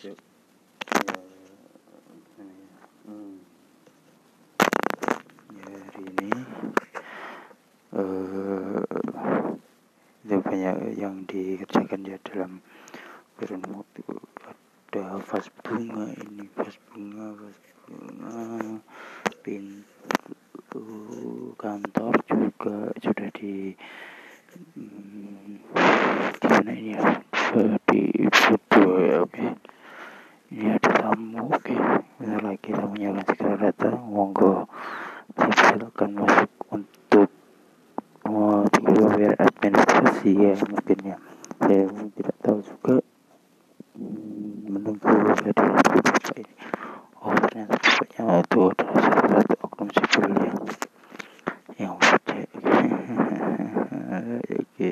Ya? Hmm. Ya, hari ini itu banyak yang dikerjakan ya dalam kurun waktu ada vas bunga ini vas bunga vas bunga pintu kantor juga sudah di hmm, di ini ya di foto ya oke ini ada tamu oke. Bentar lagi tamunya akan segera datang monggo silakan masuk untuk oh biar administrasi ya mungkin ya. Saya tidak tahu juga. Menunggu kehadiran bapak ini. Oh ternyata bapaknya itu adalah salah satu oknum sipil yang yang wajib oke